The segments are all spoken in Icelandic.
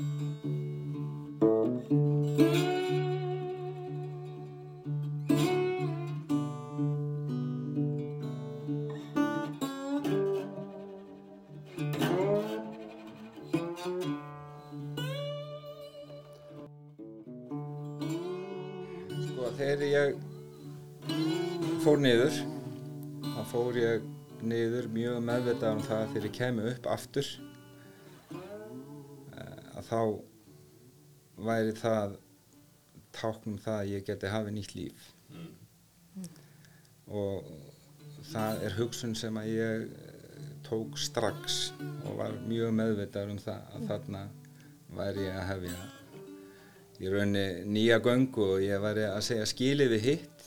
Sko þegar ég fór niður þá fór ég niður mjög meðvitað um það að þegar ég kemi upp aftur þá væri það táknum það að ég geti hafið nýtt líf. Og það er hugsun sem að ég eh, tók strax og var mjög meðvitað um það að þarna væri ég að hefja í rauninni nýja göngu og ég væri að segja skilið við hitt.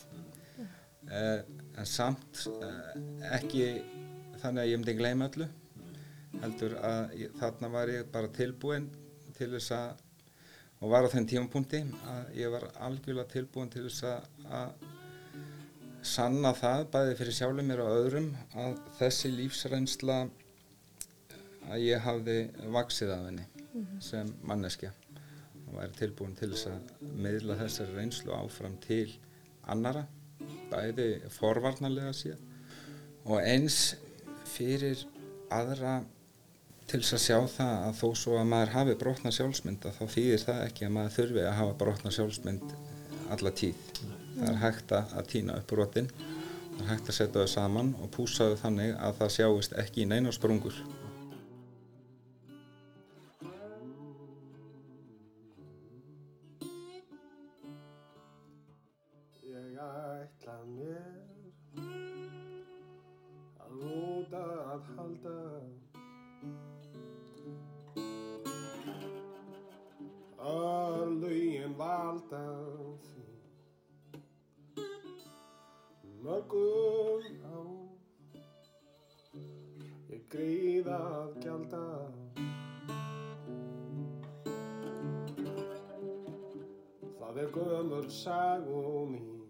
Uh, en samt uh, ekki þannig að ég myndi gleyma öllu heldur að ég, þarna var ég bara tilbúin til þess að og var á þenn tímapunkti að ég var algjörlega tilbúin til þess að, að sanna það bæði fyrir sjálfum mér og öðrum að þessi lífsreynsla að ég hafði vaksið af henni sem manneskja. Og væri tilbúin til þess að meðla þessari reynslu áfram til annara, bæði forvarnarlega síðan og eins fyrir aðra til þess að sjá það að þó svo að maður hafi brotna sjálfsmynd þá þýðir það ekki að maður þurfi að hafa brotna sjálfsmynd alla tíð. Það er hægt að týna upp brotin, það er hægt að setja þau saman og púsa þau þannig að það sjáist ekki í neina sprungur. Er gömur sagum mín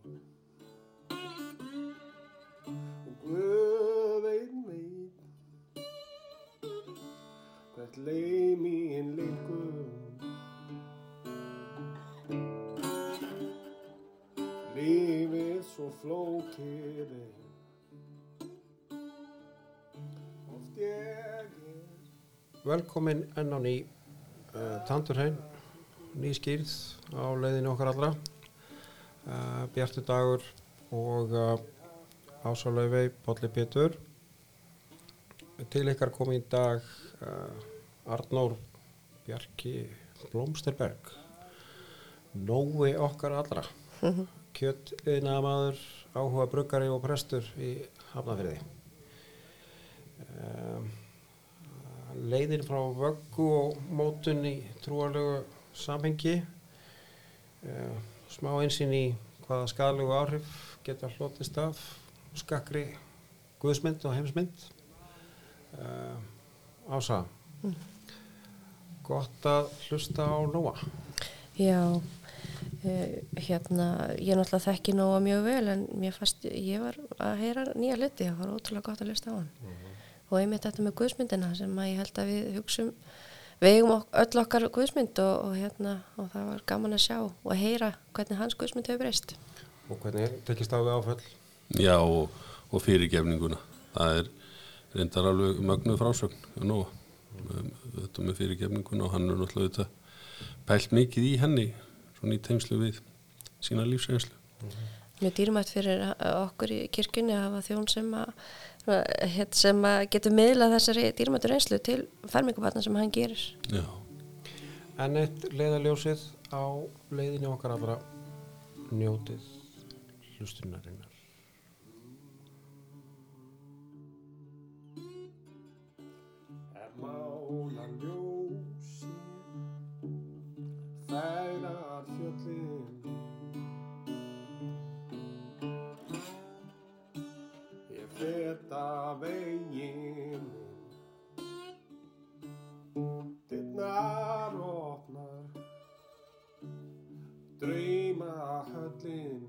og Guð einn veit hvert leið mín leikur Lífið svo flókið er oft ég er Velkomin enn á ný uh, Tandurheim ný skýrð á leiðinu okkar allra uh, Bjartur Dagur og uh, Ásalaufi Bolli Pétur. Til ykkar kom í dag uh, Arnór Bjarki Blómsterberg. Nói okkar allra. Kjött yðnaðamaður áhuga bruggari og prestur í Hafnafyrði um, leiðin frá vöggu og mótun í trúarlegu samhengi smá einsinn í hvaða skadalegu áhrif geta hlotist af. Skakri guðsmynd og heimsmynd. Uh, Ása gott að hlusta á Nóa Já, uh, hérna, ég náttúrulega þekki Nóa mjög vel en fannst, ég var að heyra nýja hluti, það var ótrúlega gott að hlusta á hann. Og einmitt þetta með guðsmyndina sem að ég held að við hugsum, við eigum ok öll okkar guðsmynd og, og hérna, og það var gaman að sjá og heyra hvernig hans guðsmynd hefur breyst. og hvernig tekist á við áföll Já, og, og fyrirgefninguna. Það er reyndar alveg mögnuð frásögn. Nú, um, þetta með fyrirgefninguna og hann er náttúrulega þetta pælt mikið í henni, svona í tengslu við sína lífsreynslu. Mjög dýrmætt fyrir okkur í kirkjunni að hafa þjón sem að, uh, sem að getur miðlað þessari dýrmættur reynslu til fermingubarna sem hann gerir. Já, en eitt leiðaljósið á leiðinu okkar allra njótið hlustunarinnar er mála ljósi færar feta veginn. Dittnar opnar drauma höllin.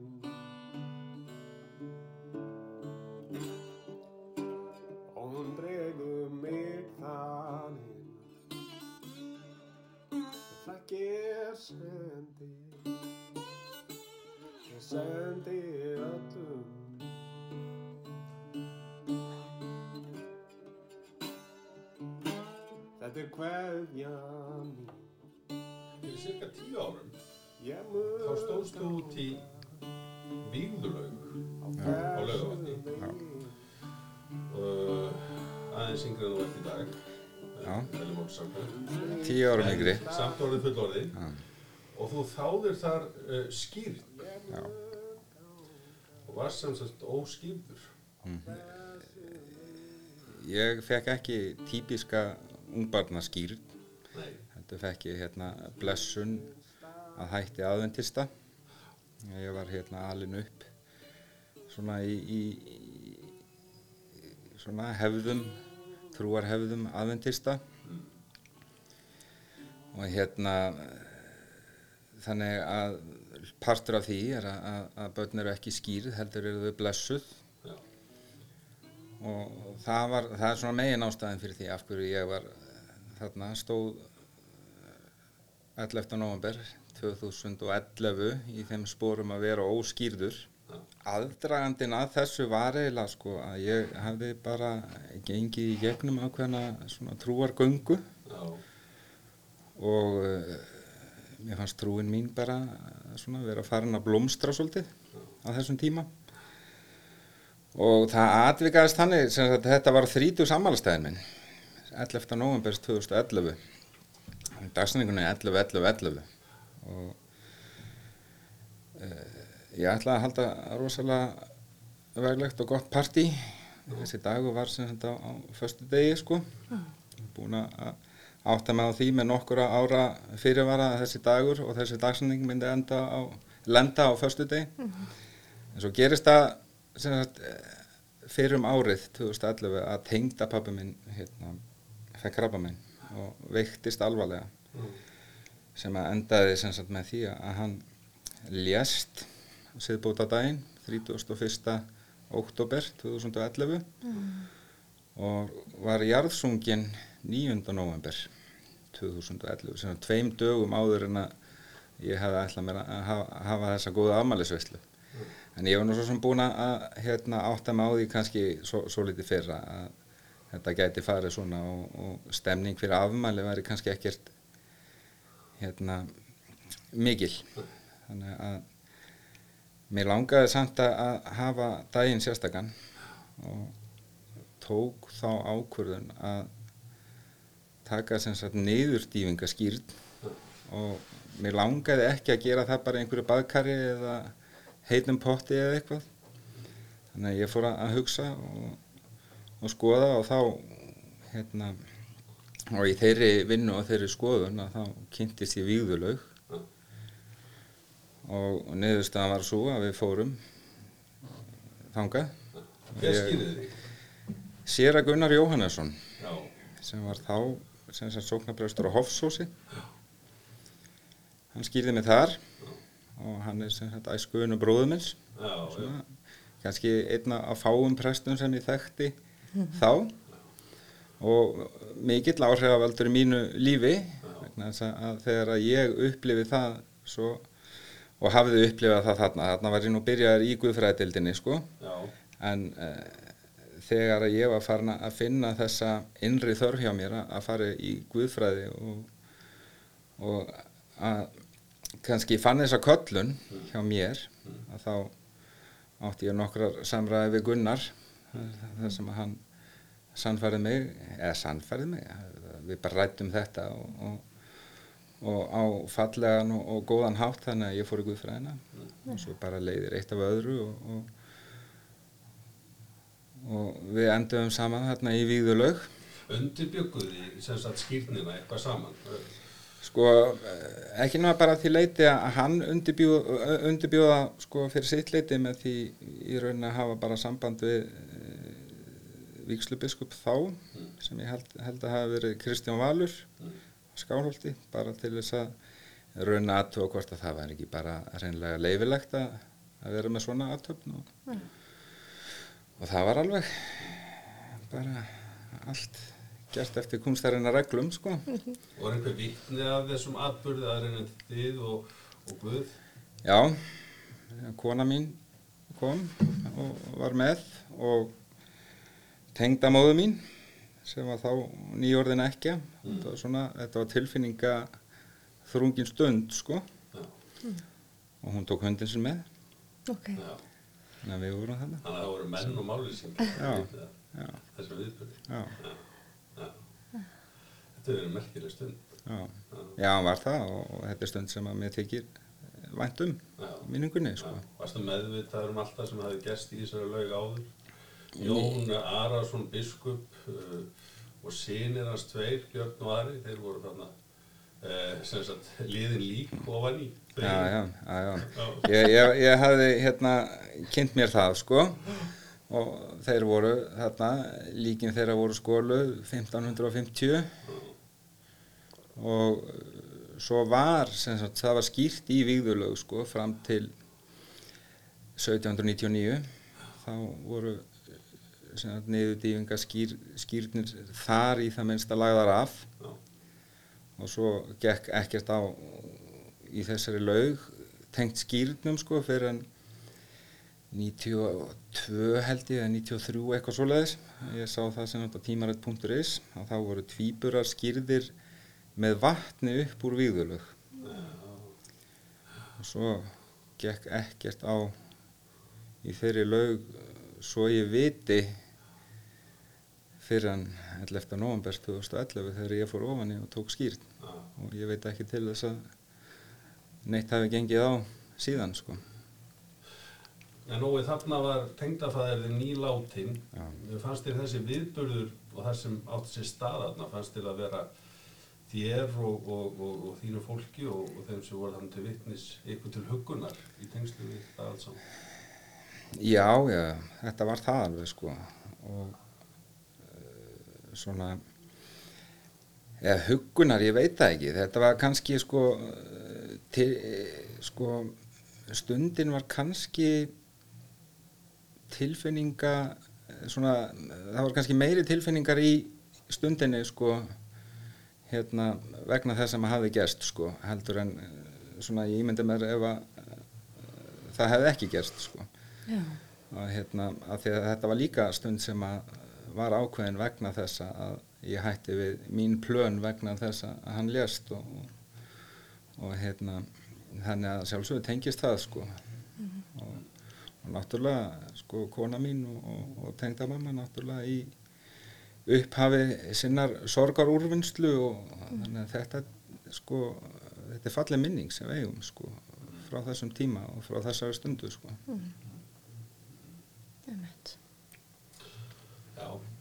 Og hún dregur mig þannig Þakk ég sendi Ég sendi öllum Þetta er kveðja. Mín Fyrir cirka tíu árum þá stóðstu út í Vígðulaug á Laugarvatni. uh, aðeins yngri en þú ert í dag. Tíu árum yngri. Samt orðið fullorðið. Já. og þú þáðir þar uh, skýrt Já. og varst sem sagt óskýrður ég fekk ekki típiska ungbarnaskýr Þetta fekk ég hérna blessun að hætti aðventista. Ég var hérna alin upp svona í, í, svona hefðum, trúarhefðum aðventista. Og hérna þannig að partur af því er að, að, að börn eru ekki skýrð, heldur eru þau blessuð. Já. Og það, var, það er svona megin ástæðin fyrir því af hverju ég var þarna stóð 11. november 2011 í þeim spórum að vera óskýrður. Aðdragandinn að þessu var eiginlega sko að ég hafði bara gengið í gegnum ákveðna svona trúargöngu og uh, mér fannst trúin mín bara eh, svona vera farin að blómstra svolítið á þessum tíma. Og það atvikaðist þannig sem sagt þetta var 30 sammálstæðin minn 11. november 2011 dagsningunni 11, 11, 11 og uh, ég ætlaði að halda rosalega veglegt og gott partí. Þessi dagur var sem þetta á, á föstu degi sko búin að átta mig á því með nokkura ára fyrirvara þessi dagur og þessi dagsning myndi enda á, lenda á föstu degi en svo gerist það sem sagt eh, fyrir um árið 2011 að tengda pappi minn hérna, fekk krabba minn og veiktist alvarlega sem að endaði sem sagt með því að hann lést siðbóta daginn 31. oktober 2011 og var jarðsungin 9. november 2011 sem var tveim dögum áður en að ég hefði ætlað mér að hafa, hafa þessa góða afmælisveislu en ég var nú svo sem búin að hérna, átta mig á því kannski svo, svo litið fyrra að þetta gæti farið svona og, og stemning fyrir afmæli væri kannski ekkert hérna mikil. Þannig að mér langaði samt að hafa daginn sérstakann og tók þá ákvörðun að taka sem sagt niðurdýfinga skýrn og mér langaði ekki að gera það bara einhverju baðkari eða heitum potti eða eitthvað. Þannig að ég fór að hugsa og, og skoða og þá hérna og í þeirri vinnu og þeirri skoðun að þá kynntist ég vígðulaug og niðurstaðan var svo að við fórum skýrði þig? Séra Gunnar Jóhannesson Já, sem var þá sem sagt sóknarprestur á Hofsósi. Hann skýrði mig þar og hann er sem sagt æskuðun og bróðumins já, já, kannski einna af fáum prestum sem ég þekkti þá. Og mikill áhrifavaldur í mínu lífi vegna þess að- þegar að ég upplifi það svo, og hafði upplifað það þarna þarna var ég nú byrjaður í Guðfræðildinni sko. Já, en uh, þegar að ég var farin að finna þessa innri þörf hjá mér að fara í Guðfræði og, og að kannski fann þessa köllun hjá mér að þá átti ég nokkrar samræði við Gunnar þar sem að hann sannfærið mig, eða sannfærið mig við bara rættum þetta og, og, og á fallegan og, og góðan hátt þannig að ég fór í Guðfræðina. Og svo bara leiðir eitt af öðru og, og og við enduðum saman þarna í Víðulaug undirbygguði sem sagt skýrnina eitthvað saman? Sko ekki náða bara því leiti að hann undirbjóða, undirbjóða sko fyrir sitt leiti með því í rauninni að hafa bara samband við vikslubiskup þá sem ég held, held að hafa verið Kristján Valur Skálholti bara til þess að rauninni aðtöfa hvort að það var ekki bara reynlega leifilegt að, að vera með svona aðtöfn og, og það var alveg bara allt gert eftir kunstarinnar reglum sko. Og er einhver vitni af þessum atbyrði aðrið en þið og, og Guð? Já, kona mín kom og var með og tengdamóðu mín sem var þá nýjórðin ekki. Þetta var svona, þetta var tilfinninga þrungin stund sko Já. og hún tók höndin sin með, Ok. Já. þannig að við vorum þarna. Þannig að það voru menn og máli. Já, þessum viðbyrði. Þetta er verið merkileg stund. já. Já, hann var það og, og þetta er stund sem að mér þykir vænt um Já. minningunni sko. Varstu meðvitaður um allt það sem hefði gerst í þessari laug áður? Jón Arason biskup uh, og sinir hans tveir, Björn og Ari, þeir voru þarna uh, sem sagt liðin lík ofan í. Já, já, já. Ég, ég, ég hafði hérna kynnt mér það sko og þeir voru þarna, líkin þeirra voru skóluð 1550 og uh, svo var, sem sagt, það var skýrt í vígðulög sko fram til 1799 þá voru niðurdýfinga skýr, skýrnir þar í það minnsta lagðar af. Já. og svo gekk ekkert á í þessari laug tengt skýrnum sko fyrir en 92 held ég eða 93 eitthvað svoleiðis. Ég sá það sem þetta tímarætt.is að þá voru tvíburar skýrðir með vatni upp úr víðulög og svo gekk ekkert á í þeirri laug svo ég viti fyrir en 11. november 2011 þegar ég fór ofan í og tók skýrn Já. og ég veit ekki til þess að neitt hafi gengið á síðan sko. En Ói, þarna var tengdafæðirði nýláttinn. Fannst þér þessi viðburður og það sem átti sér staðarna fannst þér að vera þér og, og, og, og þínu fólki og, og þeim sem voru þannig til vittnis ykkur til huggunar í tengslu við það alls saman. Já, já, þetta var það alveg sko og svona eða huggunar, ég veit það ekki þetta var kannski sko til, sko stundin var kannski tilfinninga svona, það var kannski meiri tilfinningar í stundinni sko hérna vegna þess að hafi gerst sko heldur en svona ég ímyndi mér ef að það hefði ekki gerst sko Já. að, hérna, að að þetta var líka stund sem að var ákveðin vegna þess að ég hætti við mín plön vegna þess að hann lést og, og hérna þannig að sjálfsögur tengist það sko. Og, og náttúrulega sko kona mín og, og, og tengdamamma náttúrulega í upphafi sinnar sorgarúrvinnslu og þannig að þetta sko þetta er falleg minning sem við eigum sko frá þessum tíma og frá þessari stundu sko. Einmitt.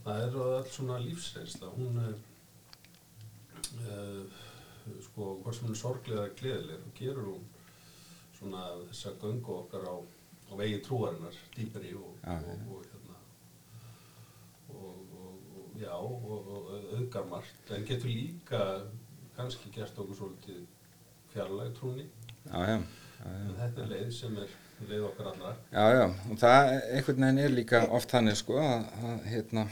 Það er alls svona lífsreynsla. Hún er, uh, sko, hvort sem hún er sorglega gleðileg, hún gerur hún svona þessa göngu okkar á, á vegi trúarinnar, dýpri og, Já, og, já. og, hérna, og, og, og, já, og, og auðgar margt, en getur líka kannski gert okkur svolítið fjarlæg trúni, já, já, en þetta er leið sem er leið okkar allra. Já, já, og það einhvern veginn er líka oft þannig sko að, að hérna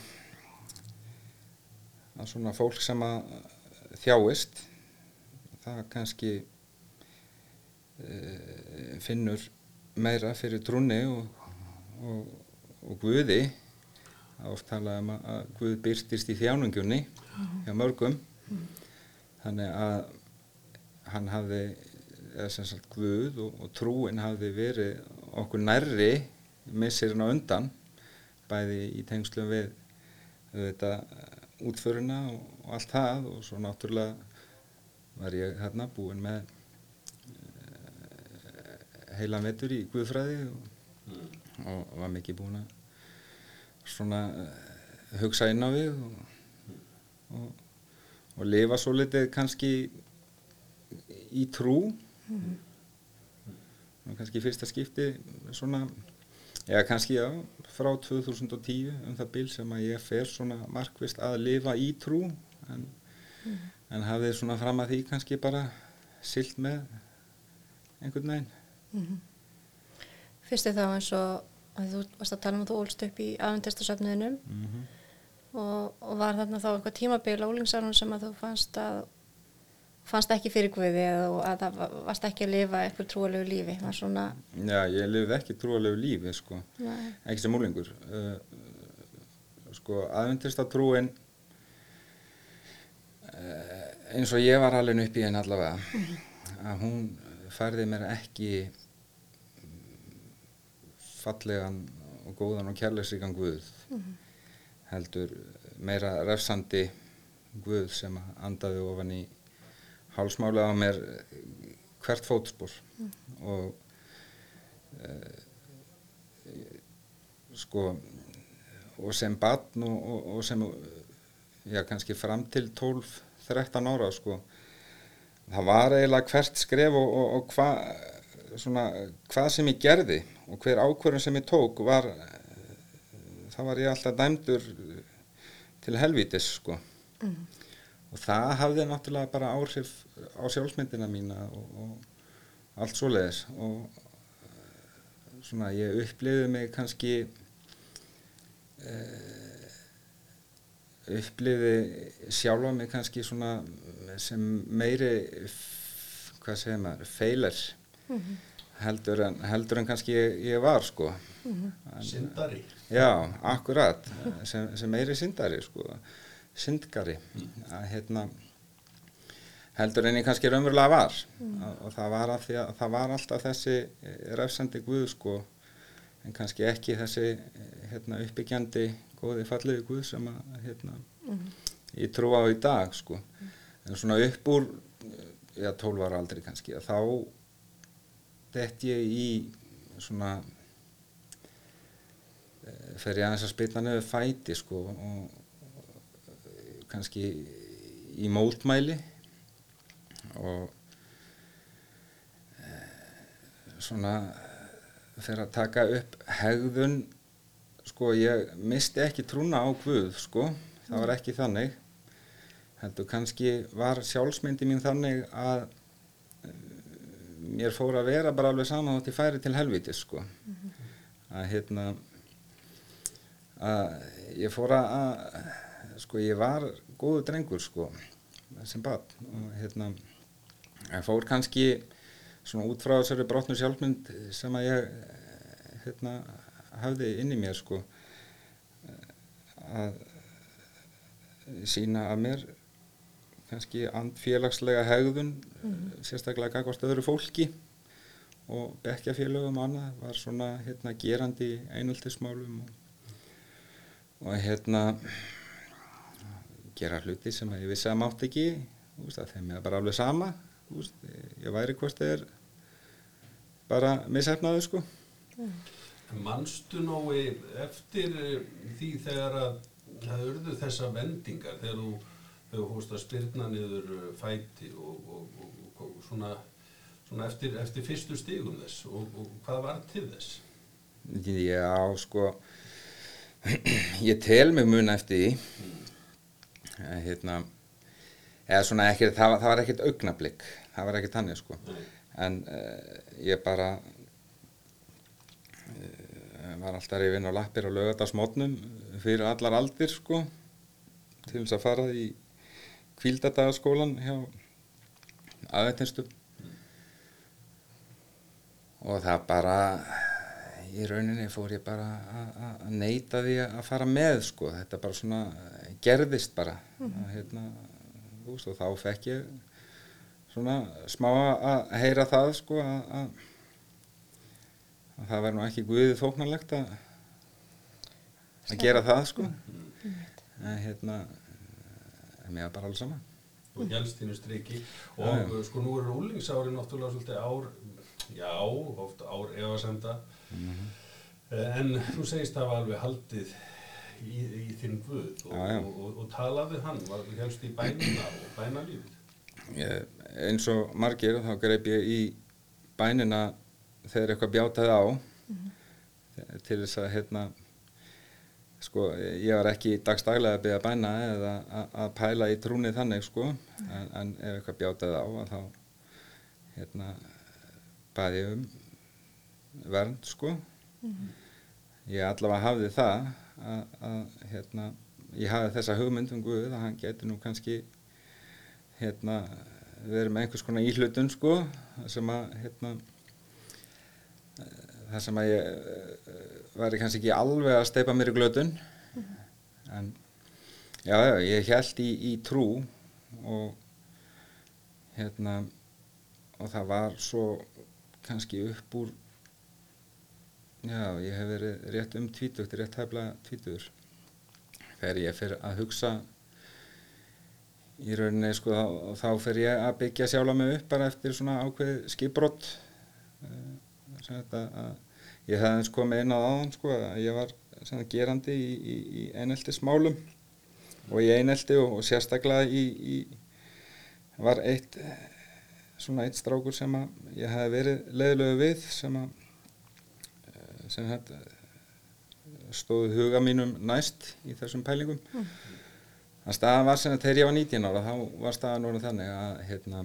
að svona fólk sem að þjáist það kannski e, finnur meira fyrir trúnni og, og, og Guði. Oft talað um að, Guð byrtist í þjánungjunni hjá mörgum. Þannig að hann hafði eða sem sagt Guð og, og trúin hafði verið okkur nærri missirinn á undan bæði í tengslum við þetta útföruna og, allt það og svo náttúrulega var ég hérna búinn með uh, heilan vetur í Guðfræði og, og var mikið búinn að svona uh, hugsa inn á við og, og, og lifa svo litið kannski í trú. Og kannski fyrsta skipti svona eða kannski já, frá 2010 um það bil sem að ég fer svona markvist að lifa í trú en, en hafði svona fram að því kannski bara silt með einhvern veginn. Fyrst er þá eins og að þú varst að tala um að þú ólst upp í aðvendistasöfnuðinum mm og, og var þarna þá eitthvað tímabil á úlingsárunum sem að þú fannst að fannst ekki fyrir Guði eða og að það var- varst ekki að lifa eitthvað trúalegu lífi. Svona Já, ég lifði ekki trúalegu lífi, sko, ekki sem úlingur. Uh, sko, aðvendista trúin, uh, eins og ég var alveg upp í henn allavega, að hún færði mér ekki fallegan og góðan og kærleysíkan Guð, heldur meira refsandi Guð sem að andaði ofan í hálsmálið á mér eh, hvert fótspor. Og sko og sem barn og, og, og sem já kannski fram til 12-13 ára sko það var eiginlega hvert skref og, og, hvað svona hvað sem ég gerði og hver ákvörðun sem ég tók var eh, það var ég alltaf dæmdur til helvítis sko og það hafði náttúrulega bara áhrif á sjálfsmyndina mína og, og allt svoleiðis. Og eh, svona ég upplifði mig kannski uh, upplifði sjálfa mig kannski svona sem meiri hvað segir maður, feiler heldur, en, heldur en kannski ég, ég var sko. Sindari. Já, akkurat, sem, sem meiri syndari, sko, syndgari, að hérna, heldur en ég kannski raunverulega var. Og, og það var því að það var alltaf þessi eh, refsandi Guð, sko, en kannski ekki þessi, eh, hérna, uppbyggjandi, góði fallegi Guð sem að, hérna, ég trú á í dag, sko, en svona upp úr, eh, já, 12 ára aldrei kannski, að þá dett ég í svona fer ég aðeins að spilna nefnir fæti sko og kannski í mótmæli og eh, svona fer að taka upp hegðun sko ég misti ekki trúna á Guð sko það var ekki þannig. Heldur kannski var sjálfsmyndi mín þannig að eh, mér fór að vera bara alveg saman þótt ég færi til helvítis sko. Að hérna að ég fór að sko ég var góðu drengur sko sem barn og hérna ég fór kannski svona út frá þessari brotnu sjálfmynd sem að ég hérna hafði inn í mér sko að sína að mér kannski andfélagslega hegðun sérstaklega gagvart öðru fólki og bekkjafélögum annað var svona hérna gerandi í einöltismálum og og hérna gera hluti sem ég vissi að mátt ekki þeim er bara alveg sama veist, ég væri hvort þeir bara missefnaðu sko. Manstu nógu eftir því þegar að það urðu þessa vendingar þegar þú þú fórst að spyrna niður eh, fæti og, og, og, og svona, svona eftir, eftir fyrstu stigum þess og, og hvað var til þess? já sko ég tel mig muna eftir því. Að hérna eða svona ekki, það, það var ekkert augnablík það var ekkert þannig sko. En uh, ég bara uh, var alltaf reyfinn á lappir og lögadagsmótnum fyrir allar aldir sko til þess að fara í kvíldadagaskólan hjá aðveitinstu og það bara í rauninni fór ég bara að- neita því að fara með sko, þetta bara svona eh, gerðist bara. Að, hérna, veist, og þá fekk ég svona smá að heyra það sko að, að, að það nú ekki guðið þóknarlegt að að gera það sko. En hérna en mér bara alls saman og helst þínu striki. Og já. sko nú eru úlingsári náttúrulega svolítið ár já, oft ár efasemda. Mhm. Eh, en þú segist það var alveg haldið í, í þinn guð og, Já, já. og, og, og talaði hann, var helst í bænina og bænalífið. Ég, eins og margir þá greip ég í bænina þegar eitthvað bjátaði á. Til þess að hérna sko, ég var ekki dagstaglega að byggja bæna eða að- að pæla í trúni þannig sko. En, en ef eitthvað bjátaði á að þá hérna baði ég um vernd sko. Ég allavega hafði það að, hérna ég hafði þessa hugmynd um Guð að hann geti nú kannski hérna verið með einhvers konar íhlutun sko sem að hérna eh, þar sem að ég uh, væri kannski ekki alveg að steipa mér í glötun. En já, já, ég held í, í trú og hérna og það var svo kannski upp úr já, ég hef verið rétt um tvítugt, rétt hefla tvítugur. Þegar ég fyrir að hugsa í rauninni sko þá, þá fyrir ég að byggja sjálfa mig upp bara eftir svona ákveð skipbrott að ég hefði eins komið inn á aðan sko að ég var svona gerandi í, í, í einelti smálum og í einelti og, og sérstaklega í, í var eitt svona eitt strákur sem að ég hef verið leiðilegu við sem að eh, sem þetta stóðu huga mínum næst í þessum pælingum. Mm. að staðan var sem að þegar ég var 19 ára þá var staðan orðin þannig að hérna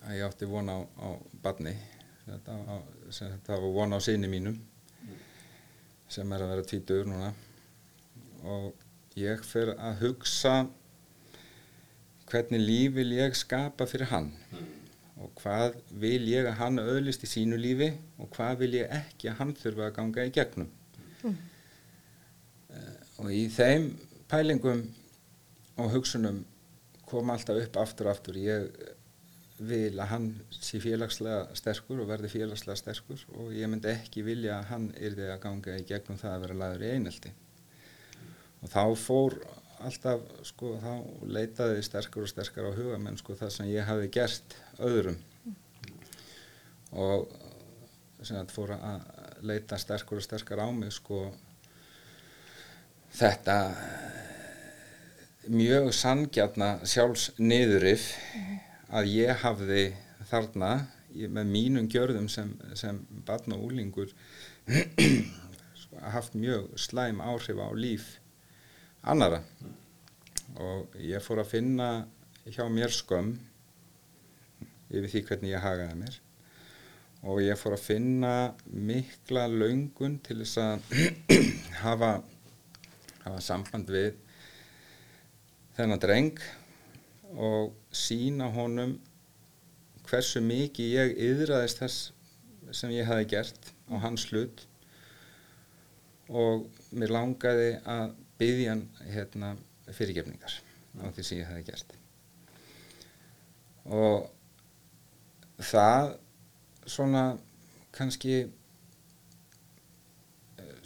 að ég átti von á, á badni þetta, á, sem þetta var von á síni mínum sem er að vera tvítur núna. Og ég fyrir að hugsa hvernig líf vil ég skapa fyrir hann og hvað vil ég að hann öðlist í sínu lífi og hvað vil ég ekki að hann þurfa að ganga í gegnum mm. og í þeim pælingum og hugsunum kom alltaf upp aftur og aftur ég vil að hann sé félagslega sterkur og verði félagslega sterkur og ég myndi ekki vilja að hann yrði að ganga í gegnum það að vera laður í einelti og þá fór alltaf sko þá leitaði sterkur og sterkar á huga menn sko það sem ég hafi gert öðrum. Og sem þetta fór að leita sterkur og sterkar á mig sko. Þetta mjög sangjarna sjálfs niðurif að ég hafði þarna með mínum gjörðum sem, sem barn og úlingur haft mjög slæm áhrif á líf annara og ég fór að finna hjá mér skömm yfir því hvernig ég hagaði mér. Og ég fór að finna mikla laungun til þess að hafa, hafa samband við þennan dreng og sína honum hversu mikið ég yðraðist þess sem ég hafi gert á hans hlut. Og mér langaði að byggja hann hérna, fyrirgefningar á því sem ég hafi gert. Og það svona kannski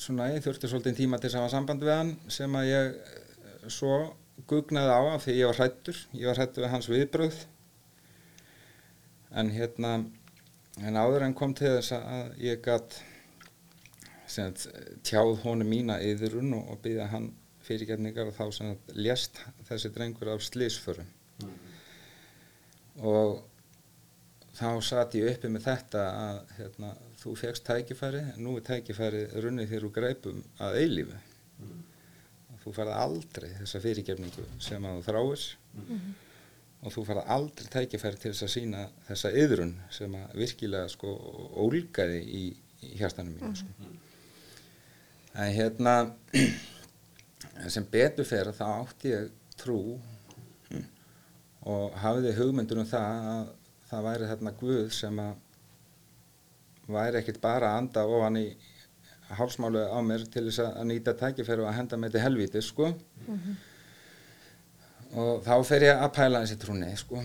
svona ég þurfti svolítið tíma til að hafa samband við hann sem að ég svo gugnaði á af því ég var hrættur ég var hrættur við hans viðbröð en hérna en áður en kom til þess að ég gætt tjáð honum mína yðurun og, og byggja hann fyrirgefningar og þá sem að lést þessi drengur af slísförum mm. og þá satt ég uppi með þetta að hérna, þú fegst tækifæri en nú er tækifæri runnið þér úr greipum að eilífu mm. þú farað aldrei þessa fyrirgefningu sem að þú þráis mm. og þú farað aldrei tækifæri til þess að sína þessa yðrun sem að virkilega sko ólgaði í, í hjartanum mínu sko. en hérna sem betur fer þá átti ég trú hm, og hafiði hugmyndur um það að það væri þarna Guð sem að væri ekkert bara að anda ofan í hálsmálu á mér til þess að nýta tækifæru að henda mig til helvíti sko mm -hmm. og þá fer ég að pæla þessi trúni sko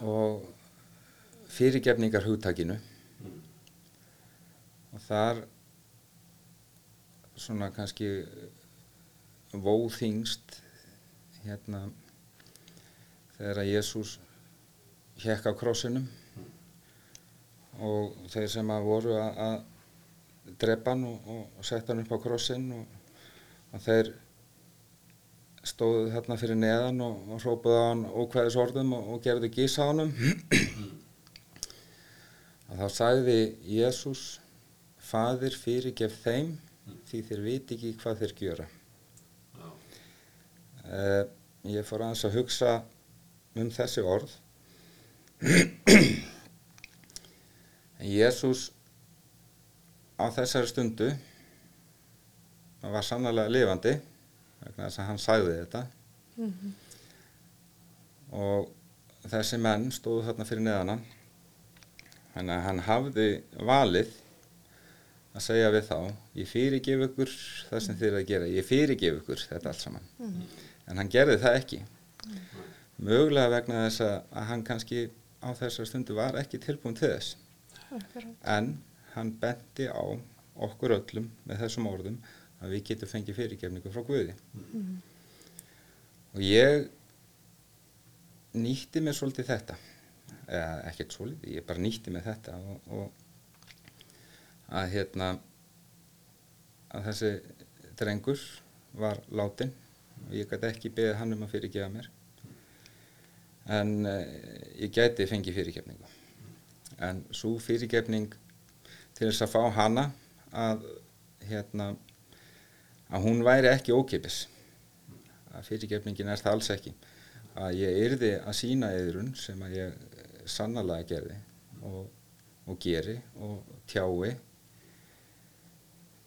og fyrirgefningar hugtakinu mm. og þar svona kannski vóþingst hérna þegar að Jésús hjekk á krossinum. Og þeir sem að voru að, drepa hann og, og setja hann upp á krossin og, og þeir stóðu þarna fyrir neðan og, og hrópuðu á hann ókvæðis orðum og gerðu gís á hann og þá sagði Jésús Fadir fyrirgef þeim því þeir viti ekki hvað þeir gjöra. Uh, ég fór aðeins að hugsa um þessi orð Jésús á þessari stundu var sannlega lifandi vegna þess að hann sagði þetta. Og þessi menn stóðu þarna fyrir neðana þannig að hann hafði valið að segja við þá ég fyrirgef ykkur það sem þið er að gera. Ég fyrirgef ykkur þetta allt saman. En hann gerði það ekki. Mögulega vegna þess að hann kannski á þessar stundu var ekki tilbúin til þess. En hann benti á okkur öllum með þessum orðum að við getum fengið fyrirgefningu frá Guði. Og ég nýtti mér svolítið þetta. Eða ekkert svolítið, ég bara nýtti mér þetta og, og að hérna að þessi drengur var látin og ég gæti ekki beðið hann um að fyrirgefa mér en uh, ég gæti fengið fyrirgefningu. En svo fyrirgefning til þess að fá hana að hérna að hún væri ekki ókipis að fyrirgefningin er það alls ekki að ég yrði að sína eðrun sem að ég sannlega gerði og, og geri og tjái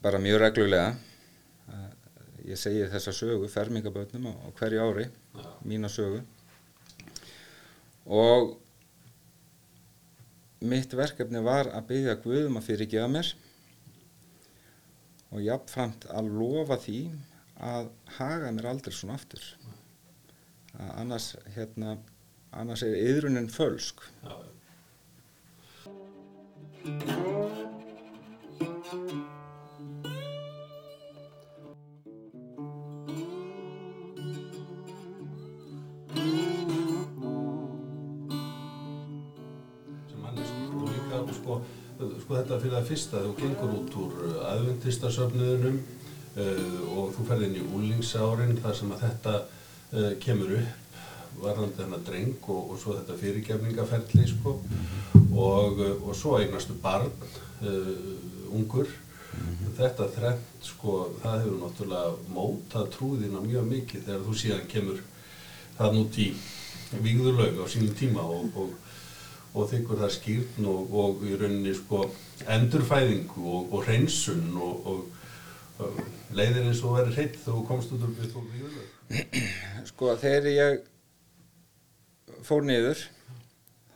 bara mjög reglulega ég segi þessa sögu fermingabötnum á hverju ári mína sögu og mitt verkefni var að byggja Guðum að fyrirgefa mér. Og jafnframt að lofa því að haga mér aldrei svona aftur. Að annars hérna annars er yðrunin fölsk. Sem þetta fyrir það fyrsta þú gengur út úr aðventistasöfnuðunum uh, og þú ferð inn í úlingsárin þar sem að þetta uh, kemur upp varðandi þennan dreng og, og svo þetta fyrirgefningaferli sko. Og, uh, og svo eignastu barn ungur. Þetta þrennt sko það hefur náttúrulega mótað trúðina mjög mikið þegar þú síðan kemur það nút í vígðurlaug á sínum tíma og, og og þykkur það skýrn og, og í rauninni sko endurfæðingu og, og hreinsun og, og leiðir eins og verið hreitt þú komst út úr víðulega. sko þegar ég fór niður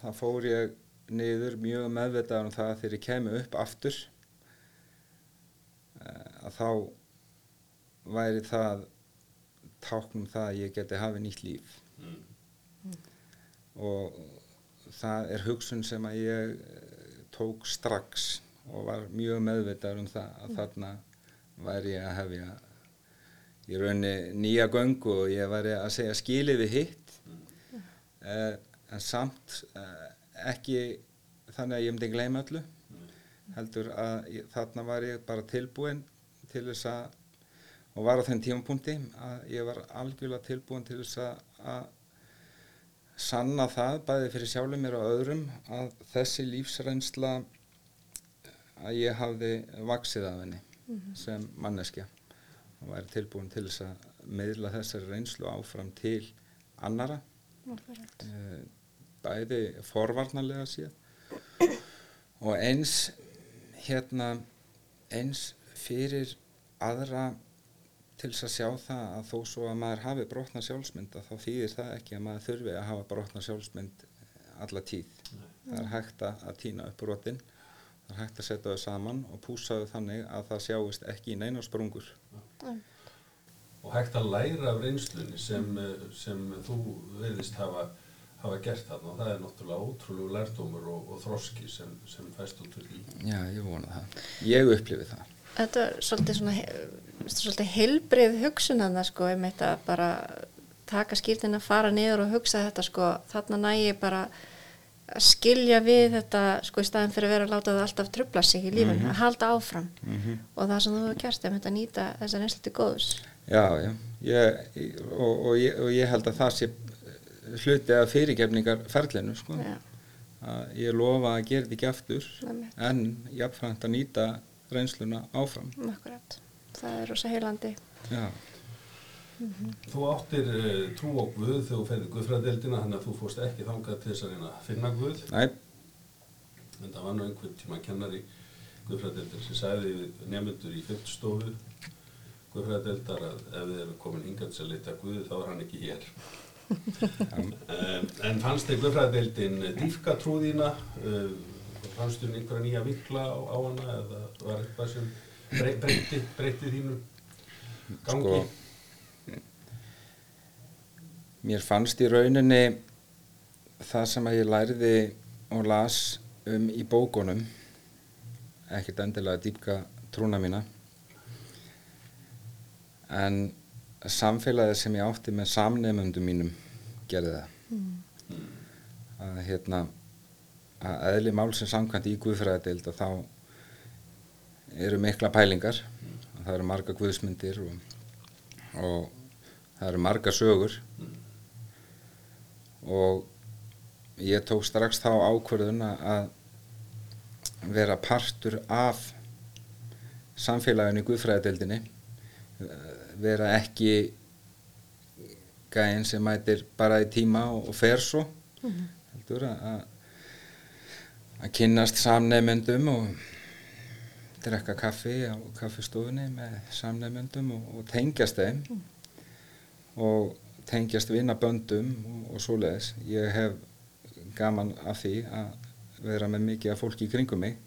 þá fór ég niður mjög meðvitaður um það að þegar ég kemi upp aftur eh, að þá væri það táknum það að ég geti hafið nýtt líf. Og það er hugsun sem að ég eh, tók strax og var mjög meðvitaður um það að þarna væri ég að hefja í raunni nýja göngu og ég væri að segja skilið við hitt. Eh, en samt eh, ekki þannig að ég myndi gleyma öllu. Heldur að ég, þarna var ég bara tilbúin til þess að og var á þenn tímapunkti að ég var algjörlega tilbúin til þess að, að sanna það bæði fyrir sjálfum mér og öðrum að þessi lífsreynsla að ég hafði vaksið af henni sem manneskja og væri tilbúin til þess að meðla þessari reynslu áfram til annara eh, bæði forvarnarlega séð og eins hérna eins fyrir aðra til þess að sjá það að þó svo að maður hafi brotna sjálfsmynd að þá þýðir það ekki að maður þurfi að hafa brotna sjálfsmynd alla tíð. Það er hægt að, týna upp brotin, það er hægt að setja þau saman og púsa þau þannig að það sjáist ekki í neina sprungur. Og hægt að læra af reynslunni sem, sem þú verðist hafa, hafa gert þarna og það er náttúrulega ótrúlegu lærdómur og, og þroski sem, sem fæst út úr því. Já, ég vona það. Ég upplifi það. Þetta er svolítið svona svolítið heilbrið hugsun að það sko, ég meit að bara taka skýrtin að fara niður og hugsa þetta sko, þarna nægi bara að skilja við þetta sko í staðin fyrir að vera að láta það alltaf trubla sig í lífinu, að halda áfram og það sem þú hefur gert er að nýta þessar einslu til góðs. Já, já, ég, og, og, ég, og ég held að það sé hluti af fyrirgefningar ferlinu, sko. Já, Að ég lofa að gera þetta ekki aftur, Einmitt. en jafnframt að nýta reynsluna áfram. akkurat. Það er rosa heilandi. Já, Þú áttir uh, trú á Guð þegar þú ferði Guðfræðdeldina þannig að þú fórst ekki þangað til þess að reyna að finna Guð. næ, En það var nú einhvern tíma kennari Guðfræðeldir sem sagði við nefnendur í fyrststofu Guðfræðadeildar að ef þið eru komin hingað til að leita að Guði þá er hann ekki hér. en, en fannst þið Guðfræðadeildin dýfka trúðína? Uh, fannst þið einhverja nýja vinkla á, á hana eða var eitthvað sem brey, breyti, breyti þínu gangi? Sko, mér fannst í rauninni það sem að ég læriði og las um í bókunum ekkert endilega dýpka trúna mína en samfélagið sem ég átti með samnefnundum mínum gerði það að hérna að eðli málsins samkvæmt í Guðfræðadeild að þá eru mikla pælingar. Það eru marga guðsmyndir og, og það eru marga sögur. Og ég tók strax þá ákvörðun að vera partur af samfélaginu í Guðfræðadeildinni vera ekki gæinn sem mætir bara í tíma og, og fer svo heldur að að- kynnast samnefnendum og drekka kaffi á kaffistofunni með samnefnendum og, og tengjast þeim og tengjast vinnaböndum og, og svoleiðis. Ég hef gaman af því að vera með mikið af fólki í kringum mig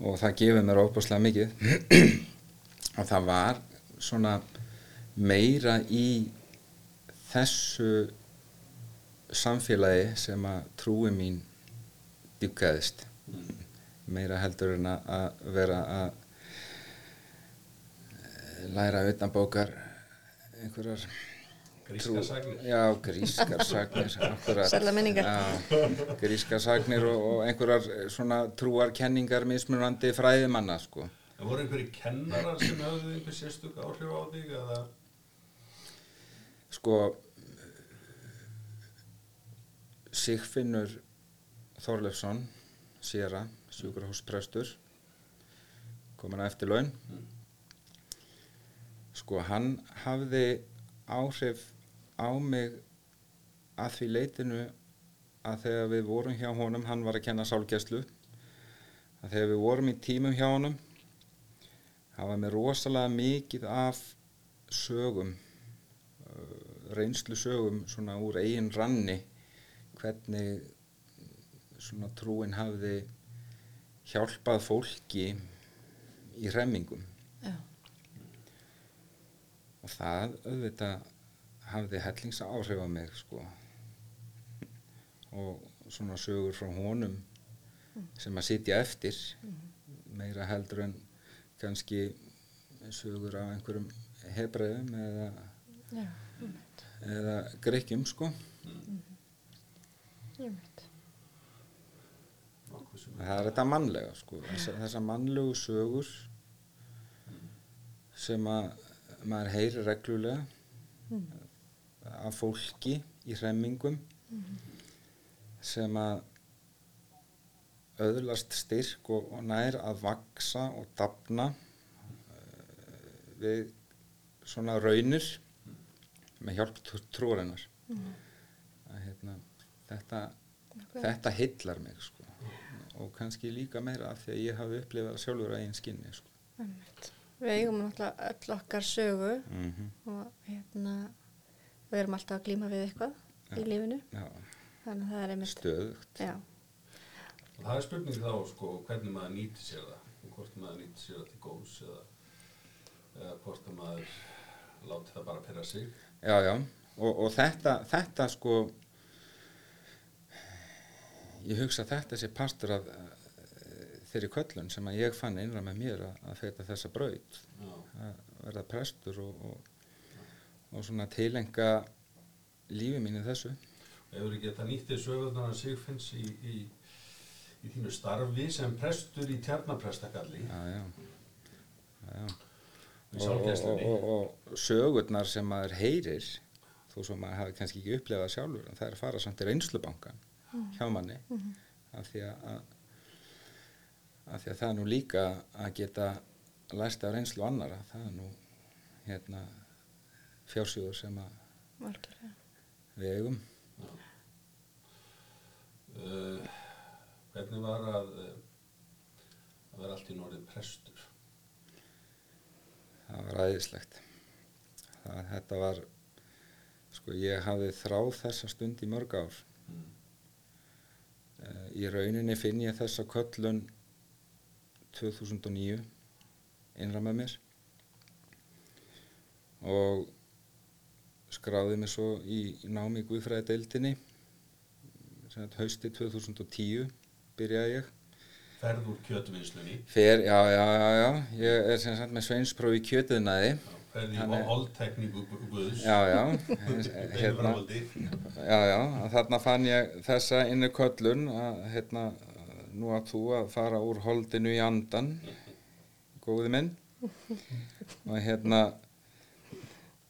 og það gefur mér óbúslega mikið og það var svona meira í þessu samfélagi sem að trúi mín dýpkaðist meira heldur en að- að vera að læra utan bókar einhverjar Grískar sagnir? Já, grískar sagnir akkurat. Sælla minningar. Já, grískar sagnir og, og einhverjar eh, svona trúarkenningar mismunandi fræðimanna sko. En voru einhverju kennarar sem höfðu einhver sérstök áhrif á þig eða? Sko Sigfinnur Þorleifsson Sera, sjúkrahúsprestur komin að eftir laun sko hann hafði áhrif á mig að því leitinu að þegar við vorum hjá honum hann var að kenna sálgæslu að þegar við vorum í tímum hjá honum það var með rosalega mikið af sögum reynslu sögum svona úr eigin ranni hvernig svona trúin hafði hjálpað fólki í hremmingum. Já. og það auðvitað hafði hellingsa áhrif á mig sko. Og svona sögur frá honum sem að sitja eftir meira heldur en kannski sögur af einhverjum hebreðum eða Já, eða greikjum sko. Einmitt. Nokkuð sem það er þetta mannlega sko. Þessar þessa mannlegu sögur sem að maður heyri reglulega af fólki í hremmingum sem að öðlast styrk og, og nær að vaksa og dafna uh, við svona raunir með hjálp trúarinnar. Að hérna þetta, þetta hillar mig sko og kannski líka meira af því að ég hafi upplifað sjálfur að einn skinni sko. Við eigum náttúrulega öll okkar sögu mm og hérna við erum alltaf að glíma við eitthvað í Já. lífinu. Já, þannig að það er einmitt stöðugt. Já, Og það er spurning þá sko hvernig maður nýtir sér það og hvort maður nýtir sér það til góðs eða, eða hvort að maður láti það bara pera sig. Já, já, og, og þetta, þetta sko ég hugsa þetta sé partur af eh, þeirri köllun sem að ég fann innra með mér að, að feita þessa braut. Að verða prestur og, og, og svona tilenga lífi mínu þessu. Hefur ekki þetta nýttið sögurnar að Sigfinns í, í, í þínu starfi sem prestur í tjarnaprestakalli Já, já, já, og, og, sögurnar sem maður heyrir þó svo maður hafi kannski ekki upplefað sjálfur en það er að fara samt í reynslubankan hjá manni af, því að, af því að það er nú líka að geta læst af reynslu annara það er nú hérna fjársjóður sem að algjörlega. við eigum. Uh, hvernig var að að vera allt í norðið prestur? Það var æðislegt. Það, þetta var sko ég hafði þráð þessa stund í mörg ár. Eh, í rauninni finn ég þessa köllun 2009 innra með mér. Og skráði mig svo í námi Guðfræði deildinni hausti 2010 byrjaði ég. Ferð úr kjötvinnslunni, Fer, já, já, já, já, ég er sem sagt með sveinsprófi í kjötuðnaði ferð í Þannig- holdtekningu Guðs, Já, já, hérna, já, já, að þarna fann ég þessa inni köllun að hérna, nú að þú að fara úr holdinu í andan, góði minn, og hérna,